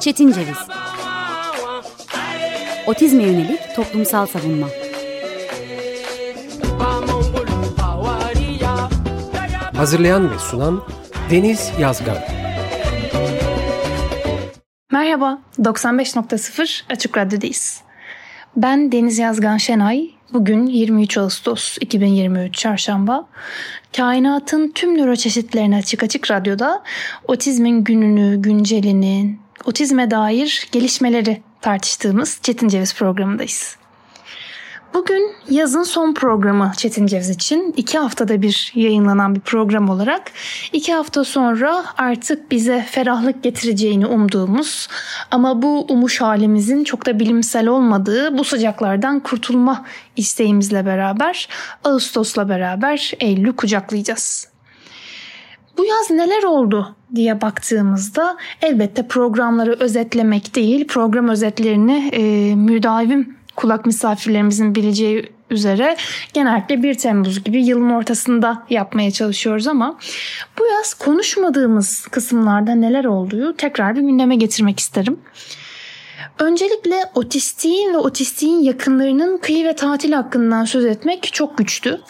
Çetin Ceviz Otizme yönelik toplumsal savunma Hazırlayan ve sunan Deniz Yazgan Merhaba, 95.0 Açık Radyo'dayız. Ben Deniz Yazgan Şenay. Bugün 23 Ağustos 2023 Çarşamba. Kainatın tüm nöroçeşitlerine açık açık radyoda otizmin gününü, güncelini, otizme dair gelişmeleri tartıştığımız Çetin Ceviz programındayız. Bugün yazın son programı Çetin Ceviz için iki haftada bir yayınlanan bir program olarak iki hafta sonra artık bize ferahlık getireceğini umduğumuz ama bu umuş halimizin çok da bilimsel olmadığı bu sıcaklardan kurtulma isteğimizle beraber Ağustos'la beraber Eylül'ü kucaklayacağız. Bu yaz neler oldu diye baktığımızda elbette programları özetlemek değil, program özetlerini e, müdavim kulak misafirlerimizin bileceği üzere genellikle 1 Temmuz gibi yılın ortasında yapmaya çalışıyoruz ama bu yaz konuşmadığımız kısımlarda neler olduğu tekrar bir gündeme getirmek isterim. Öncelikle otistiğin ve otistiğin yakınlarının kıyı ve tatil hakkından söz etmek çok güçtü.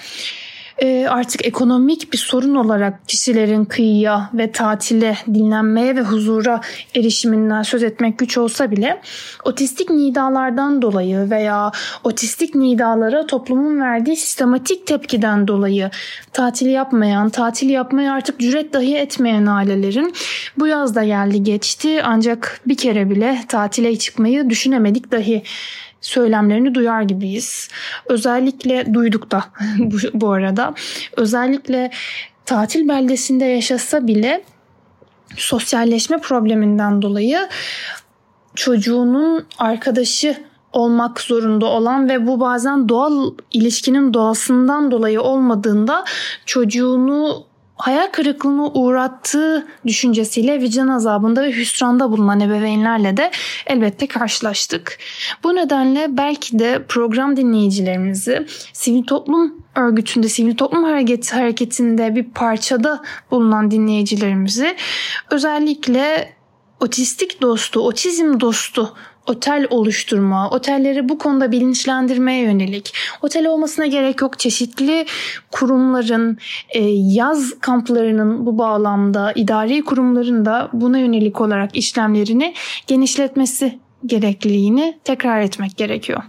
Ee, artık ekonomik bir sorun olarak kişilerin kıyıya ve tatile, dinlenmeye ve huzura erişiminden söz etmek güç olsa bile otistik nidalardan dolayı veya otistik nidalara toplumun verdiği sistematik tepkiden dolayı tatil yapmayan, tatil yapmaya artık cüret dahi etmeyen ailelerin bu yaz da geldi geçti. Ancak bir kere bile tatile çıkmayı düşünemedik dahi söylemlerini duyar gibiyiz. Özellikle duyduk da bu, arada. Özellikle tatil beldesinde yaşasa bile sosyalleşme probleminden dolayı çocuğunun arkadaşı olmak zorunda olan ve bu bazen doğal ilişkinin doğasından dolayı olmadığında çocuğunu hayal kırıklığına uğrattığı düşüncesiyle vicdan azabında ve hüsranda bulunan ebeveynlerle de elbette karşılaştık. Bu nedenle belki de program dinleyicilerimizi sivil toplum örgütünde, sivil toplum hareketi hareketinde bir parçada bulunan dinleyicilerimizi özellikle otistik dostu, otizm dostu otel oluşturma, otelleri bu konuda bilinçlendirmeye yönelik. Otel olmasına gerek yok. Çeşitli kurumların, e, yaz kamplarının bu bağlamda, idari kurumların da buna yönelik olarak işlemlerini genişletmesi gerekliliğini tekrar etmek gerekiyor.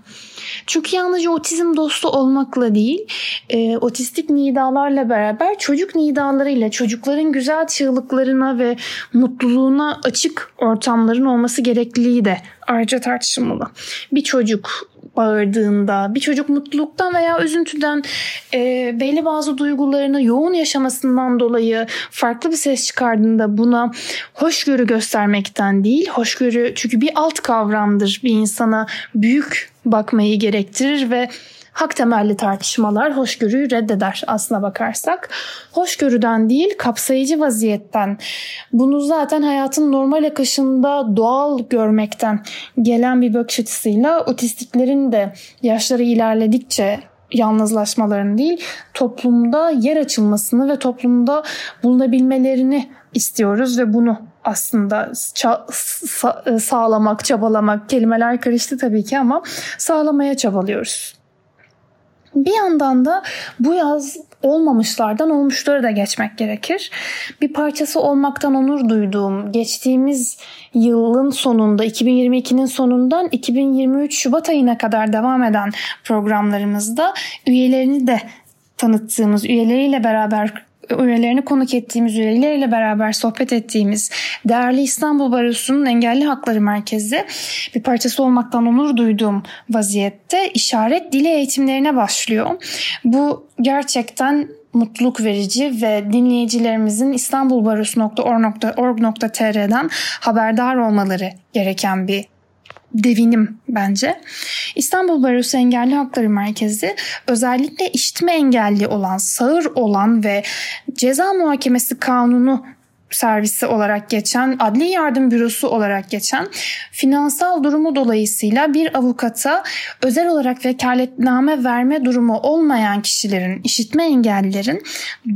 Çünkü yalnızca otizm dostu olmakla değil, e, otistik nidalarla beraber çocuk nidalarıyla çocukların güzel çığlıklarına ve mutluluğuna açık ortamların olması gerekliliği de ayrıca tartışılmalı. Bir çocuk bağırdığında, bir çocuk mutluluktan veya üzüntüden e, belli bazı duygularını yoğun yaşamasından dolayı farklı bir ses çıkardığında buna hoşgörü göstermekten değil, hoşgörü çünkü bir alt kavramdır bir insana büyük bakmayı gerektirir ve hak temelli tartışmalar hoşgörüyü reddeder aslına bakarsak. Hoşgörüden değil kapsayıcı vaziyetten bunu zaten hayatın normal akışında doğal görmekten gelen bir bakış açısıyla otistiklerin de yaşları ilerledikçe yalnızlaşmalarını değil toplumda yer açılmasını ve toplumda bulunabilmelerini istiyoruz ve bunu aslında sağlamak, çabalamak kelimeler karıştı tabii ki ama sağlamaya çabalıyoruz. Bir yandan da bu yaz olmamışlardan olmuşları da geçmek gerekir. Bir parçası olmaktan onur duyduğum geçtiğimiz yılın sonunda 2022'nin sonundan 2023 Şubat ayına kadar devam eden programlarımızda üyelerini de tanıttığımız üyeleriyle beraber üyelerini konuk ettiğimiz üyeleriyle beraber sohbet ettiğimiz değerli İstanbul Barosu'nun Engelli Hakları Merkezi bir parçası olmaktan onur duyduğum vaziyette işaret dili eğitimlerine başlıyor. Bu gerçekten mutluluk verici ve dinleyicilerimizin istanbulbarosu.org.tr'den haberdar olmaları gereken bir devinim bence. İstanbul Barosu Engelli Hakları Merkezi özellikle işitme engelli olan, sağır olan ve ceza muhakemesi kanunu servisi olarak geçen, adli yardım bürosu olarak geçen finansal durumu dolayısıyla bir avukata özel olarak vekaletname verme durumu olmayan kişilerin, işitme engellilerin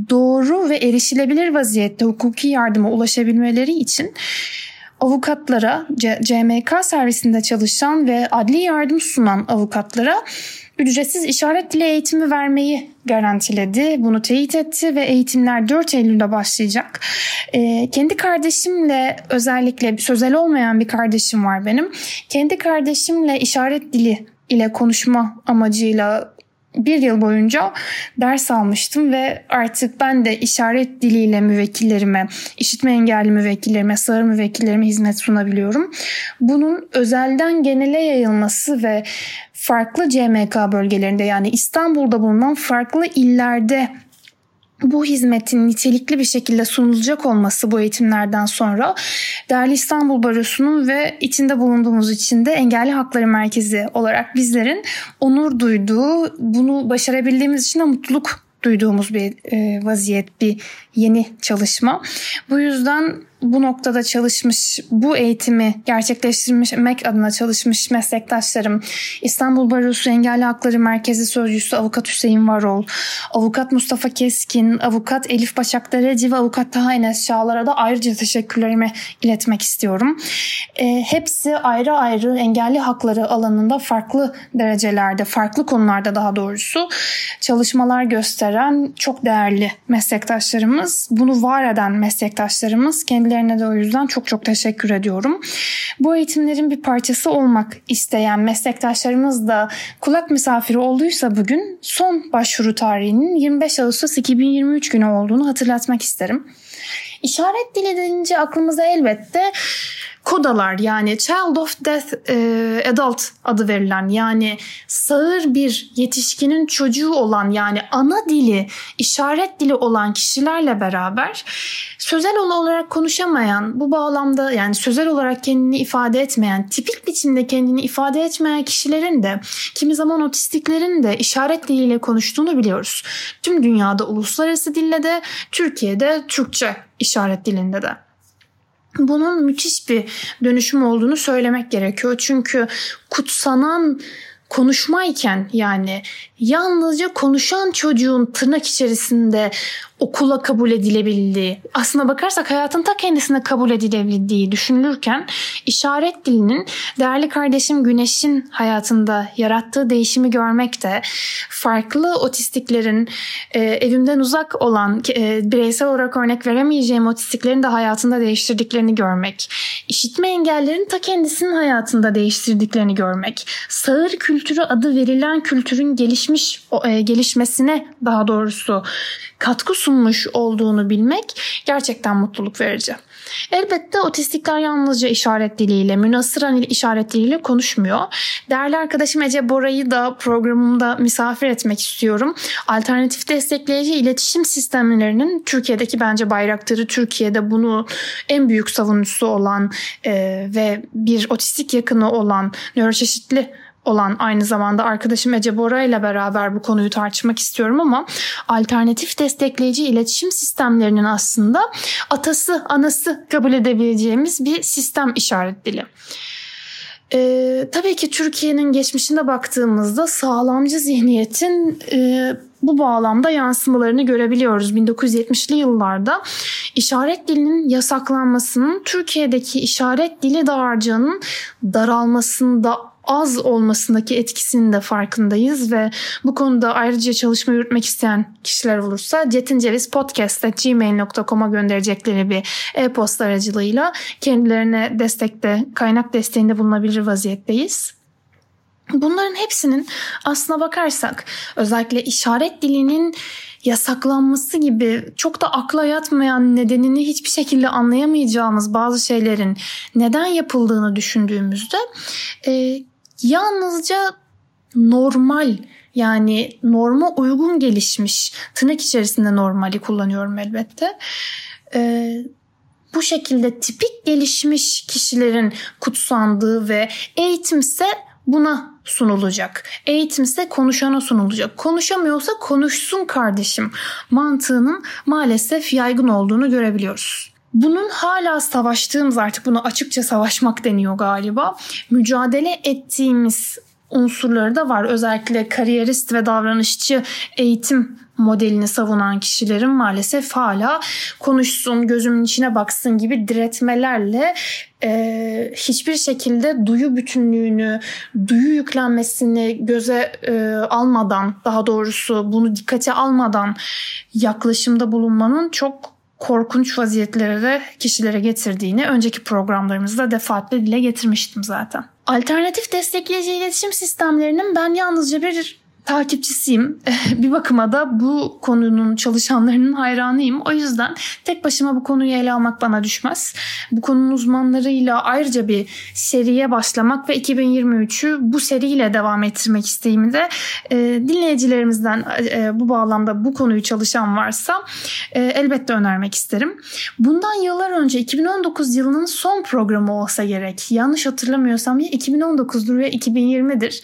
doğru ve erişilebilir vaziyette hukuki yardıma ulaşabilmeleri için avukatlara, CMK servisinde çalışan ve adli yardım sunan avukatlara ücretsiz işaret dili eğitimi vermeyi garantiledi. Bunu teyit etti ve eğitimler 4 Eylül'de başlayacak. Ee, kendi kardeşimle özellikle sözel olmayan bir kardeşim var benim. Kendi kardeşimle işaret dili ile konuşma amacıyla bir yıl boyunca ders almıştım ve artık ben de işaret diliyle müvekkillerime, işitme engelli müvekkillerime, sağır müvekkillerime hizmet sunabiliyorum. Bunun özelden genele yayılması ve farklı CMK bölgelerinde yani İstanbul'da bulunan farklı illerde bu hizmetin nitelikli bir şekilde sunulacak olması bu eğitimlerden sonra Değerli İstanbul Barosu'nun ve içinde bulunduğumuz için de Engelli Hakları Merkezi olarak bizlerin onur duyduğu, bunu başarabildiğimiz için de mutluluk duyduğumuz bir e, vaziyet, bir yeni çalışma. Bu yüzden bu noktada çalışmış, bu eğitimi gerçekleştirmek adına çalışmış meslektaşlarım İstanbul Barosu Engelli Hakları Merkezi Sözcüsü Avukat Hüseyin Varol, Avukat Mustafa Keskin, Avukat Elif Başak Dereci ve Avukat Taha Enes Çağlar'a da ayrıca teşekkürlerimi iletmek istiyorum. E, hepsi ayrı ayrı engelli hakları alanında farklı derecelerde, farklı konularda daha doğrusu çalışmalar gösteren çok değerli meslektaşlarımız, bunu var eden meslektaşlarımız kendi Kendilerine de o yüzden çok çok teşekkür ediyorum. Bu eğitimlerin bir parçası olmak isteyen meslektaşlarımız da kulak misafiri olduysa bugün son başvuru tarihinin 25 Ağustos 2023 günü olduğunu hatırlatmak isterim. İşaret dili denince aklımıza elbette kodalar yani Child of Death e, Adult adı verilen yani sağır bir yetişkinin çocuğu olan yani ana dili işaret dili olan kişilerle beraber sözel olarak konuşamayan bu bağlamda yani sözel olarak kendini ifade etmeyen tipik biçimde kendini ifade etmeyen kişilerin de kimi zaman otistiklerin de işaret diliyle konuştuğunu biliyoruz. Tüm dünyada uluslararası dille de Türkiye'de Türkçe işaret dilinde de bunun müthiş bir dönüşüm olduğunu söylemek gerekiyor. Çünkü kutsanan konuşmayken yani yalnızca konuşan çocuğun tırnak içerisinde okula kabul edilebildiği, aslına bakarsak hayatın ta kendisine kabul edilebildiği düşünülürken işaret dilinin değerli kardeşim Güneş'in hayatında yarattığı değişimi görmek de farklı otistiklerin e, evimden uzak olan e, bireysel olarak örnek veremeyeceğim otistiklerin de hayatında değiştirdiklerini görmek, işitme engellerin ta kendisinin hayatında değiştirdiklerini görmek, sağır kültürü adı verilen kültürün gelişmiş e, gelişmesine daha doğrusu katkı sunmuş olduğunu bilmek gerçekten mutluluk verici. Elbette otistikler yalnızca işaret diliyle, münasıran işaret diliyle konuşmuyor. Değerli arkadaşım Ece Bora'yı da programımda misafir etmek istiyorum. Alternatif destekleyici iletişim sistemlerinin Türkiye'deki bence bayraktarı Türkiye'de bunu en büyük savunucusu olan e, ve bir otistik yakını olan nöroçeşitli olan aynı zamanda arkadaşım Ece Bora ile beraber bu konuyu tartışmak istiyorum ama alternatif destekleyici iletişim sistemlerinin aslında atası, anası kabul edebileceğimiz bir sistem işaret dili. Ee, tabii ki Türkiye'nin geçmişine baktığımızda sağlamcı zihniyetin e, bu bağlamda yansımalarını görebiliyoruz. 1970'li yıllarda işaret dilinin yasaklanmasının Türkiye'deki işaret dili dağarcığının daralmasında az olmasındaki etkisinin de farkındayız ve bu konuda ayrıca çalışma yürütmek isteyen kişiler olursa cetincevispodcast.gmail.com'a gönderecekleri bir e-posta aracılığıyla kendilerine destekte, kaynak desteğinde bulunabilir vaziyetteyiz. Bunların hepsinin aslına bakarsak özellikle işaret dilinin yasaklanması gibi çok da akla yatmayan nedenini hiçbir şekilde anlayamayacağımız bazı şeylerin neden yapıldığını düşündüğümüzde e, yalnızca normal yani norma uygun gelişmiş tırnak içerisinde normali kullanıyorum elbette. Ee, bu şekilde tipik gelişmiş kişilerin kutsandığı ve eğitimse buna sunulacak. Eğitimse konuşana sunulacak. Konuşamıyorsa konuşsun kardeşim mantığının maalesef yaygın olduğunu görebiliyoruz. Bunun hala savaştığımız artık buna açıkça savaşmak deniyor galiba. Mücadele ettiğimiz unsurları da var. Özellikle kariyerist ve davranışçı eğitim modelini savunan kişilerin maalesef hala konuşsun, gözümün içine baksın gibi diretmelerle e, hiçbir şekilde duyu bütünlüğünü, duyu yüklenmesini göze e, almadan, daha doğrusu bunu dikkate almadan yaklaşımda bulunmanın çok korkunç vaziyetlere de kişilere getirdiğini önceki programlarımızda defaatle dile getirmiştim zaten. Alternatif destekleyici iletişim sistemlerinin ben yalnızca bir takipçisiyim. bir bakıma da bu konunun çalışanlarının hayranıyım. O yüzden tek başıma bu konuyu ele almak bana düşmez. Bu konunun uzmanlarıyla ayrıca bir seriye başlamak ve 2023'ü bu seriyle devam ettirmek isteğimi de e, dinleyicilerimizden e, bu bağlamda bu konuyu çalışan varsa e, elbette önermek isterim. Bundan yıllar önce 2019 yılının son programı olsa gerek. Yanlış hatırlamıyorsam ya 2019'dur ya 2020'dir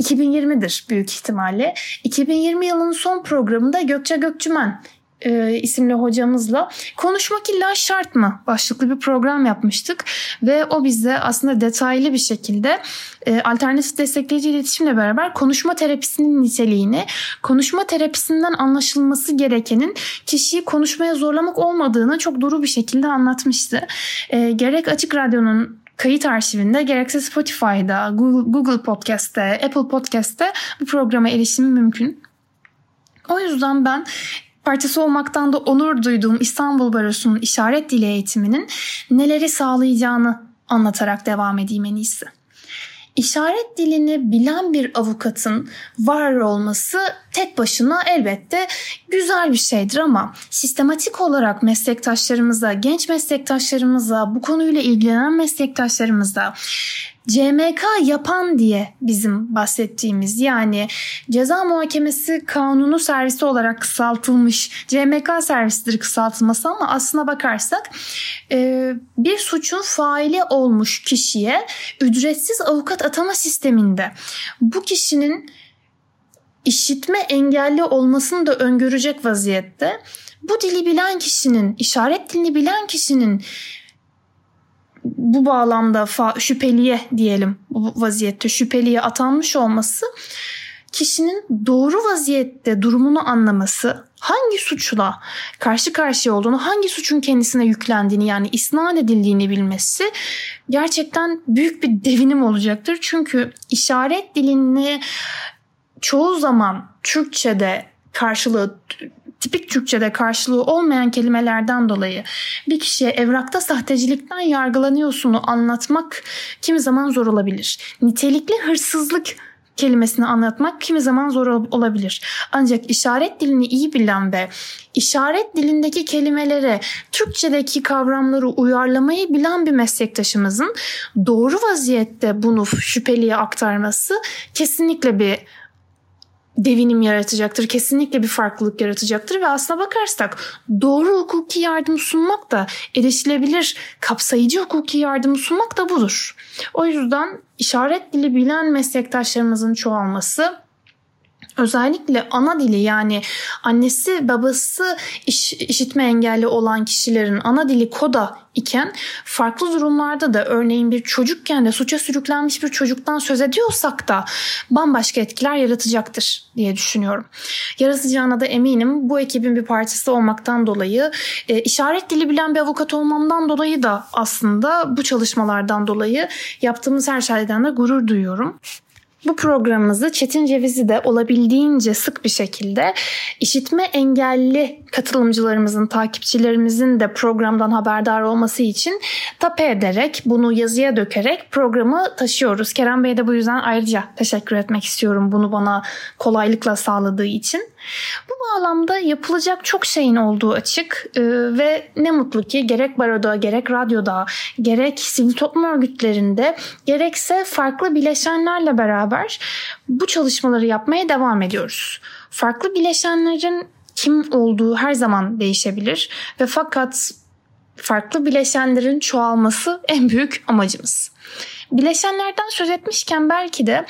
2020'dir büyük ihtimalle. 2020 yılının son programında Gökçe Gökçümen e, isimli hocamızla konuşmak illa şart mı başlıklı bir program yapmıştık ve o bize aslında detaylı bir şekilde e, alternatif destekleyici iletişimle beraber konuşma terapisinin niteliğini, konuşma terapisinden anlaşılması gerekenin kişiyi konuşmaya zorlamak olmadığını çok duru bir şekilde anlatmıştı. E, gerek Açık Radyo'nun kayıt arşivinde gerekse Spotify'da, Google, Google Podcast'te, Apple Podcast'te bu programa erişimi mümkün. O yüzden ben parçası olmaktan da onur duyduğum İstanbul Barosu'nun işaret dili eğitiminin neleri sağlayacağını anlatarak devam edeyim en iyisi. İşaret dilini bilen bir avukatın var olması tek başına elbette güzel bir şeydir ama sistematik olarak meslektaşlarımıza, genç meslektaşlarımıza, bu konuyla ilgilenen meslektaşlarımıza CMK yapan diye bizim bahsettiğimiz yani ceza muhakemesi kanunu servisi olarak kısaltılmış CMK servisidir kısaltılması ama aslına bakarsak e, bir suçun faili olmuş kişiye ücretsiz avukat atama sisteminde bu kişinin işitme engelli olmasını da öngörecek vaziyette bu dili bilen kişinin, işaret dilini bilen kişinin bu bağlamda şüpheliye diyelim bu vaziyette şüpheliye atanmış olması kişinin doğru vaziyette durumunu anlaması, hangi suçla karşı karşıya olduğunu, hangi suçun kendisine yüklendiğini yani isnat edildiğini bilmesi gerçekten büyük bir devinim olacaktır. Çünkü işaret dilini çoğu zaman Türkçe'de karşılığı tipik Türkçe'de karşılığı olmayan kelimelerden dolayı bir kişiye evrakta sahtecilikten yargılanıyorsunu anlatmak kimi zaman zor olabilir. Nitelikli hırsızlık kelimesini anlatmak kimi zaman zor olabilir. Ancak işaret dilini iyi bilen ve işaret dilindeki kelimelere Türkçedeki kavramları uyarlamayı bilen bir meslektaşımızın doğru vaziyette bunu şüpheliye aktarması kesinlikle bir devinim yaratacaktır. Kesinlikle bir farklılık yaratacaktır ve aslına bakarsak doğru hukuki yardım sunmak da erişilebilir kapsayıcı hukuki yardım sunmak da budur. O yüzden işaret dili bilen meslektaşlarımızın çoğalması özellikle ana dili yani annesi babası iş, işitme engelli olan kişilerin ana dili koda iken farklı durumlarda da örneğin bir çocukken de suça sürüklenmiş bir çocuktan söz ediyorsak da bambaşka etkiler yaratacaktır diye düşünüyorum. Yaratacağına da eminim bu ekibin bir parçası olmaktan dolayı e, işaret dili bilen bir avukat olmamdan dolayı da aslında bu çalışmalardan dolayı yaptığımız her şeyden de gurur duyuyorum. Bu programımızı Çetin Ceviz'i de olabildiğince sık bir şekilde işitme engelli katılımcılarımızın, takipçilerimizin de programdan haberdar olması için tape ederek, bunu yazıya dökerek programı taşıyoruz. Kerem Bey'e de bu yüzden ayrıca teşekkür etmek istiyorum bunu bana kolaylıkla sağladığı için. Bu bağlamda yapılacak çok şeyin olduğu açık ee, ve ne mutlu ki gerek baroda, gerek radyoda, gerek sivil toplum örgütlerinde, gerekse farklı bileşenlerle beraber bu çalışmaları yapmaya devam ediyoruz. Farklı bileşenlerin kim olduğu her zaman değişebilir ve fakat farklı bileşenlerin çoğalması en büyük amacımız. Bileşenlerden söz etmişken belki de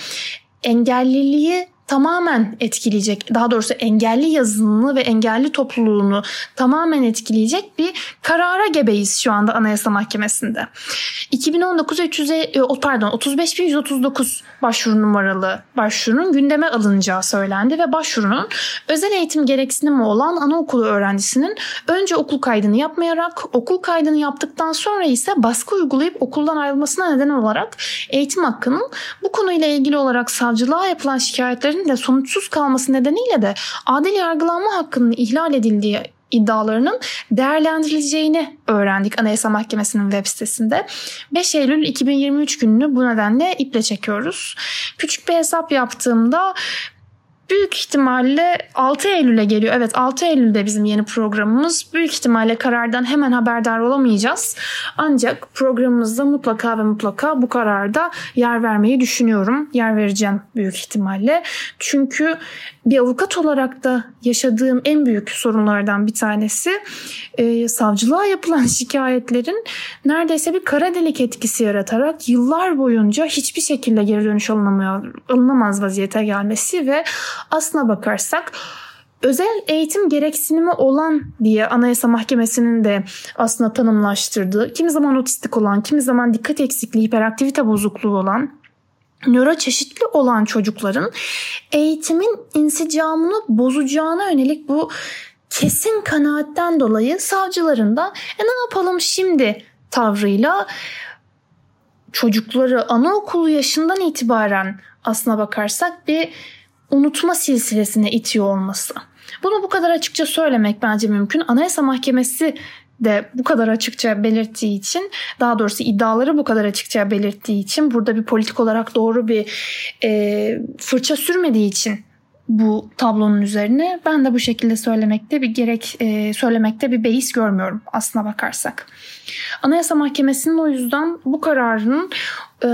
engelliliği tamamen etkileyecek, daha doğrusu engelli yazılımını ve engelli topluluğunu tamamen etkileyecek bir karara gebeyiz şu anda Anayasa Mahkemesi'nde. 2019 300 e, pardon 35139 başvuru numaralı başvurunun gündeme alınacağı söylendi ve başvurunun özel eğitim gereksinimi olan anaokulu öğrencisinin önce okul kaydını yapmayarak okul kaydını yaptıktan sonra ise baskı uygulayıp okuldan ayrılmasına neden olarak eğitim hakkının bu konuyla ilgili olarak savcılığa yapılan şikayetlerin de sonuçsuz kalması nedeniyle de adil yargılanma hakkının ihlal edildiği iddialarının değerlendirileceğini öğrendik Anayasa Mahkemesi'nin web sitesinde. 5 Eylül 2023 gününü bu nedenle iple çekiyoruz. Küçük bir hesap yaptığımda büyük ihtimalle 6 Eylül'e geliyor. Evet 6 Eylül'de bizim yeni programımız. Büyük ihtimalle karardan hemen haberdar olamayacağız. Ancak programımızda mutlaka ve mutlaka bu kararda yer vermeyi düşünüyorum. Yer vereceğim büyük ihtimalle. Çünkü bir avukat olarak da yaşadığım en büyük sorunlardan bir tanesi e, savcılığa yapılan şikayetlerin neredeyse bir kara delik etkisi yaratarak yıllar boyunca hiçbir şekilde geri dönüş alınamıyor, alınamaz vaziyete gelmesi ve aslına bakarsak özel eğitim gereksinimi olan diye Anayasa Mahkemesi'nin de aslında tanımlaştırdığı, kimi zaman otistik olan, kimi zaman dikkat eksikliği, hiperaktivite bozukluğu olan nöro çeşitli olan çocukların eğitimin insicamını bozacağına yönelik bu kesin kanaatten dolayı savcıların da e ne yapalım şimdi tavrıyla çocukları anaokulu yaşından itibaren aslına bakarsak bir unutma silsilesine itiyor olması. Bunu bu kadar açıkça söylemek bence mümkün. Anayasa Mahkemesi de bu kadar açıkça belirttiği için daha doğrusu iddiaları bu kadar açıkça belirttiği için burada bir politik olarak doğru bir e, fırça sürmediği için bu tablonun üzerine ben de bu şekilde söylemekte bir gerek e, söylemekte bir beis görmüyorum aslına bakarsak. Anayasa Mahkemesi'nin o yüzden bu kararının e,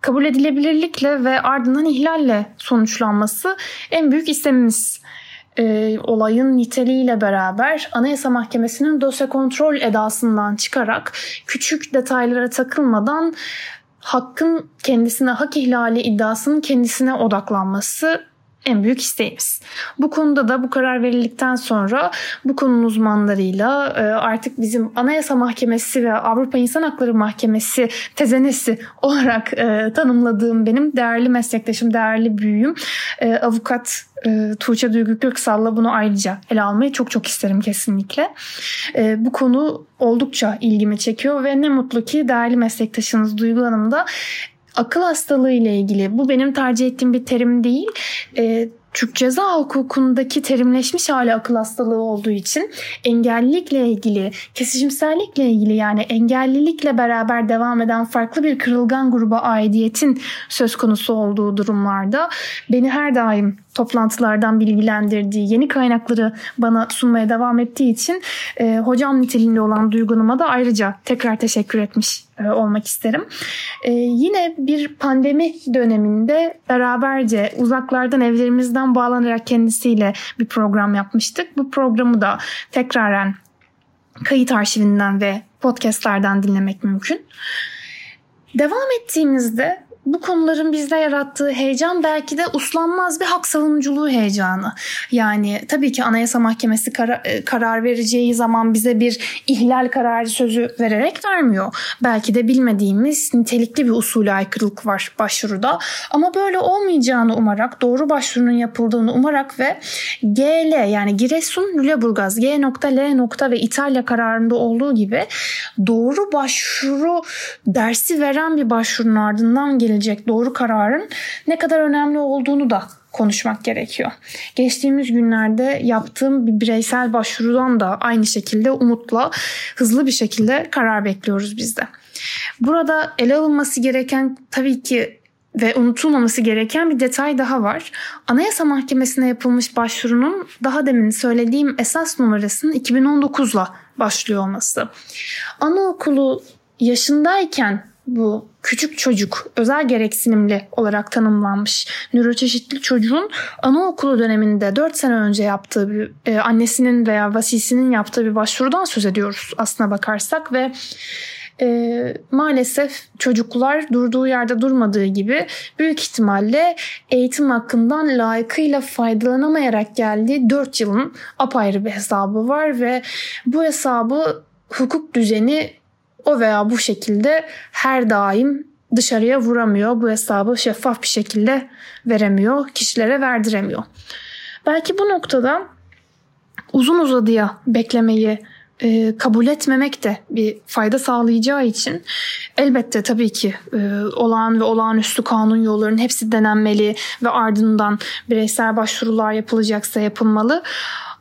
kabul edilebilirlikle ve ardından ihlalle sonuçlanması en büyük istemimiz e, olayın niteliğiyle beraber Anayasa Mahkemesi'nin dosya kontrol edasından çıkarak küçük detaylara takılmadan hakkın kendisine hak ihlali iddiasının kendisine odaklanması en büyük isteğimiz. Bu konuda da bu karar verildikten sonra bu konunun uzmanlarıyla e, artık bizim Anayasa Mahkemesi ve Avrupa İnsan Hakları Mahkemesi tezenesi olarak e, tanımladığım benim değerli meslektaşım, değerli büyüğüm e, avukat Tuğçe Duygu Göksal'la bunu ayrıca ele almayı çok çok isterim kesinlikle. Bu konu oldukça ilgimi çekiyor ve ne mutlu ki değerli meslektaşınız Duygu Hanım da akıl hastalığı ile ilgili bu benim tercih ettiğim bir terim değil. E, Türk Ceza Hukuku'ndaki terimleşmiş hali akıl hastalığı olduğu için engellilikle ilgili, kesişimsellikle ilgili yani engellilikle beraber devam eden farklı bir kırılgan gruba aidiyetin söz konusu olduğu durumlarda beni her daim toplantılardan bilgilendirdiği, yeni kaynakları bana sunmaya devam ettiği için e, hocam niteliğinde olan duygunuma da ayrıca tekrar teşekkür etmiş e, olmak isterim. E, yine bir pandemi döneminde beraberce uzaklardan evlerimizden bağlanarak kendisiyle bir program yapmıştık. Bu programı da tekraren kayıt arşivinden ve podcastlerden dinlemek mümkün. Devam ettiğimizde bu konuların bizde yarattığı heyecan belki de uslanmaz bir hak savunuculuğu heyecanı. Yani tabii ki Anayasa Mahkemesi kar- e, karar vereceği zaman bize bir ihlal kararı sözü vererek vermiyor. Belki de bilmediğimiz nitelikli bir usulü aykırılık var başvuruda. Ama böyle olmayacağını umarak, doğru başvurunun yapıldığını umarak ve GL yani Giresun Lüleburgaz G nokta L nokta ve İtalya kararında olduğu gibi doğru başvuru dersi veren bir başvurunun ardından gelecek verilecek doğru kararın ne kadar önemli olduğunu da konuşmak gerekiyor. Geçtiğimiz günlerde yaptığım bir bireysel başvurudan da aynı şekilde umutla hızlı bir şekilde karar bekliyoruz biz de. Burada ele alınması gereken tabii ki ve unutulmaması gereken bir detay daha var. Anayasa Mahkemesi'ne yapılmış başvurunun daha demin söylediğim esas numarasının 2019'la başlıyor olması. Anaokulu yaşındayken bu küçük çocuk özel gereksinimli olarak tanımlanmış nöroçeşitli çocuğun anaokulu döneminde 4 sene önce yaptığı bir e, annesinin veya vasisinin yaptığı bir başvurudan söz ediyoruz aslına bakarsak ve e, maalesef çocuklar durduğu yerde durmadığı gibi büyük ihtimalle eğitim hakkından layıkıyla faydalanamayarak geldiği 4 yılın apayrı bir hesabı var ve bu hesabı hukuk düzeni o veya bu şekilde her daim dışarıya vuramıyor. Bu hesabı şeffaf bir şekilde veremiyor, kişilere verdiremiyor. Belki bu noktada uzun uzadıya beklemeyi e, kabul etmemek de bir fayda sağlayacağı için elbette tabii ki e, olağan ve olağanüstü kanun yollarının hepsi denenmeli ve ardından bireysel başvurular yapılacaksa yapılmalı.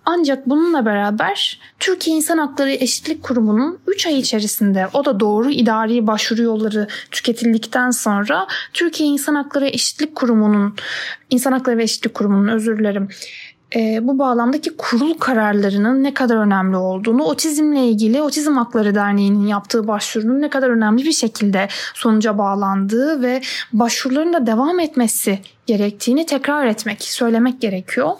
Ancak bununla beraber Türkiye İnsan Hakları Eşitlik Kurumu'nun 3 ay içerisinde o da doğru idari başvuru yolları tüketildikten sonra Türkiye İnsan Hakları Eşitlik Kurumu'nun İnsan Hakları ve Eşitlik Kurumu'nun özür dilerim e, bu bağlamdaki kurul kararlarının ne kadar önemli olduğunu, otizmle ilgili Otizm Hakları Derneği'nin yaptığı başvurunun ne kadar önemli bir şekilde sonuca bağlandığı ve başvuruların da devam etmesi gerektiğini tekrar etmek, söylemek gerekiyor.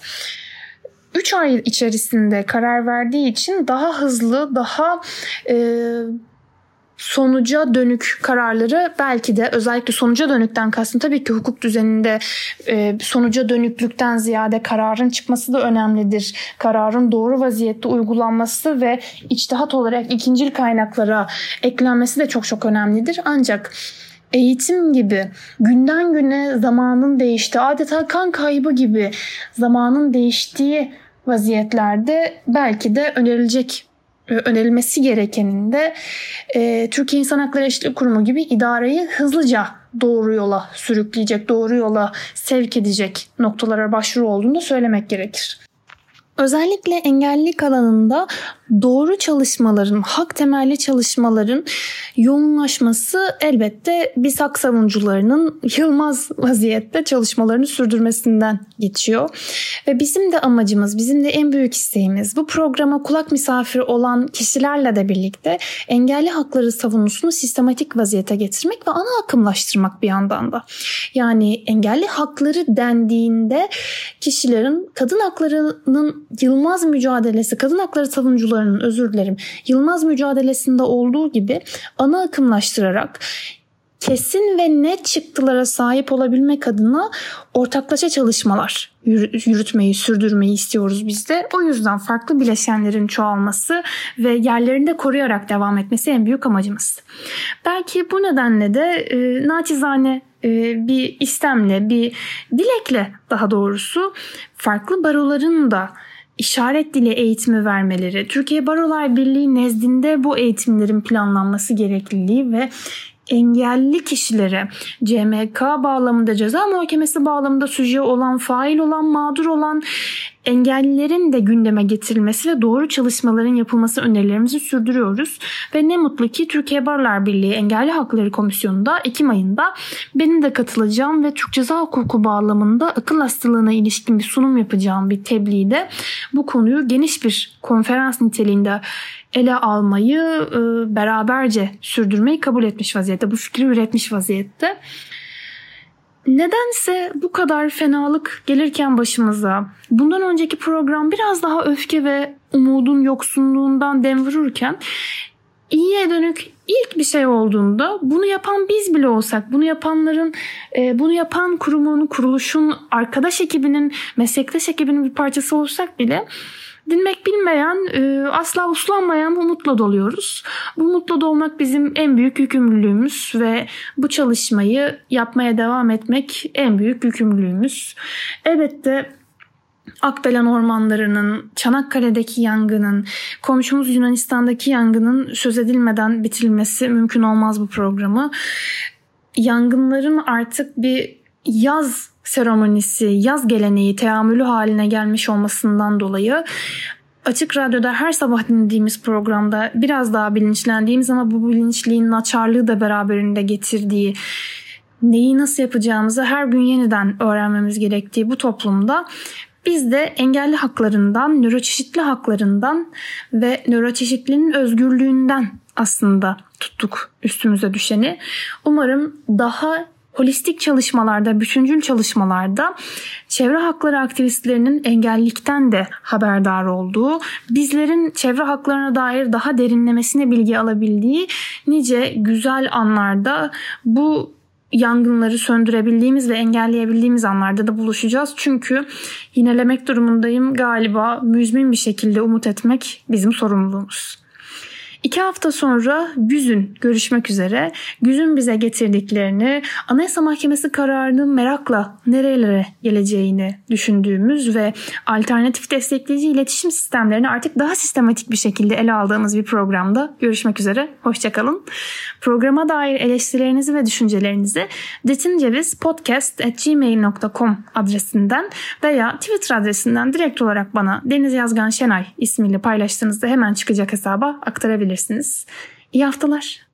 3 ay içerisinde karar verdiği için daha hızlı, daha e, sonuca dönük kararları belki de özellikle sonuca dönükten kastım tabii ki hukuk düzeninde e, sonuca dönüklükten ziyade kararın çıkması da önemlidir. Kararın doğru vaziyette uygulanması ve içtihat olarak ikincil kaynaklara eklenmesi de çok çok önemlidir. Ancak eğitim gibi günden güne zamanın değişti adeta kan kaybı gibi zamanın değiştiği vaziyetlerde belki de önerilecek e, önerilmesi gerekenin de e, Türkiye İnsan Hakları Eşitlik Kurumu gibi idareyi hızlıca doğru yola sürükleyecek, doğru yola sevk edecek noktalara başvuru olduğunu söylemek gerekir. Özellikle engellilik alanında doğru çalışmaların, hak temelli çalışmaların yoğunlaşması elbette biz hak savunucularının yılmaz vaziyette çalışmalarını sürdürmesinden geçiyor. Ve bizim de amacımız, bizim de en büyük isteğimiz bu programa kulak misafiri olan kişilerle de birlikte engelli hakları savunusunu sistematik vaziyete getirmek ve ana akımlaştırmak bir yandan da. Yani engelli hakları dendiğinde kişilerin kadın haklarının yılmaz mücadelesi, kadın hakları savunucuları oyuncularının özür dilerim Yılmaz mücadelesinde olduğu gibi ana akımlaştırarak kesin ve net çıktılara sahip olabilmek adına ortaklaşa çalışmalar yürütmeyi, sürdürmeyi istiyoruz biz de. O yüzden farklı bileşenlerin çoğalması ve yerlerinde koruyarak devam etmesi en büyük amacımız. Belki bu nedenle de e, naçizane e, bir istemle, bir dilekle daha doğrusu farklı baroların da işaret dili eğitimi vermeleri, Türkiye Barolar Birliği nezdinde bu eğitimlerin planlanması gerekliliği ve engelli kişilere CMK bağlamında ceza muhakemesi bağlamında süje olan, fail olan, mağdur olan engellilerin de gündeme getirilmesi ve doğru çalışmaların yapılması önerilerimizi sürdürüyoruz. Ve ne mutlu ki Türkiye Barlar Birliği Engelli Hakları Komisyonu'nda Ekim ayında benim de katılacağım ve Türk Ceza Hukuku bağlamında akıl hastalığına ilişkin bir sunum yapacağım bir tebliğde bu konuyu geniş bir konferans niteliğinde ele almayı e, beraberce sürdürmeyi kabul etmiş vaziyette. Bu fikri üretmiş vaziyette. Nedense bu kadar fenalık gelirken başımıza bundan önceki program biraz daha öfke ve umudun yoksunluğundan dem vururken iyiye dönük ilk bir şey olduğunda bunu yapan biz bile olsak, bunu yapanların, e, bunu yapan kurumun, kuruluşun, arkadaş ekibinin, meslektaş ekibinin bir parçası olsak bile dinmek bilmeyen, e, asla uslanmayan bu mutlu doluyoruz. Bu mutlu dolmak bizim en büyük yükümlülüğümüz ve bu çalışmayı yapmaya devam etmek en büyük yükümlülüğümüz. Elbette Akbelen ormanlarının, Çanakkale'deki yangının, komşumuz Yunanistan'daki yangının söz edilmeden bitirilmesi mümkün olmaz bu programı. Yangınların artık bir yaz seremonisi, yaz geleneği, teamülü haline gelmiş olmasından dolayı Açık Radyo'da her sabah dinlediğimiz programda biraz daha bilinçlendiğimiz ama bu bilinçliğin naçarlığı da beraberinde getirdiği neyi nasıl yapacağımızı her gün yeniden öğrenmemiz gerektiği bu toplumda biz de engelli haklarından, nöroçeşitli haklarından ve nöroçeşitliliğin özgürlüğünden aslında tuttuk üstümüze düşeni. Umarım daha holistik çalışmalarda, bütüncül çalışmalarda çevre hakları aktivistlerinin engellilikten de haberdar olduğu, bizlerin çevre haklarına dair daha derinlemesine bilgi alabildiği nice güzel anlarda bu yangınları söndürebildiğimiz ve engelleyebildiğimiz anlarda da buluşacağız. Çünkü yinelemek durumundayım galiba müzmin bir şekilde umut etmek bizim sorumluluğumuz. İki hafta sonra Güz'ün görüşmek üzere. Güz'ün bize getirdiklerini, Anayasa Mahkemesi kararının merakla nerelere geleceğini düşündüğümüz ve alternatif destekleyici iletişim sistemlerini artık daha sistematik bir şekilde ele aldığımız bir programda görüşmek üzere. Hoşçakalın. Programa dair eleştirilerinizi ve düşüncelerinizi detincevizpodcast.gmail.com adresinden veya Twitter adresinden direkt olarak bana Deniz Yazgan Şenay ismiyle paylaştığınızda hemen çıkacak hesaba aktarabilirsiniz. İyi haftalar.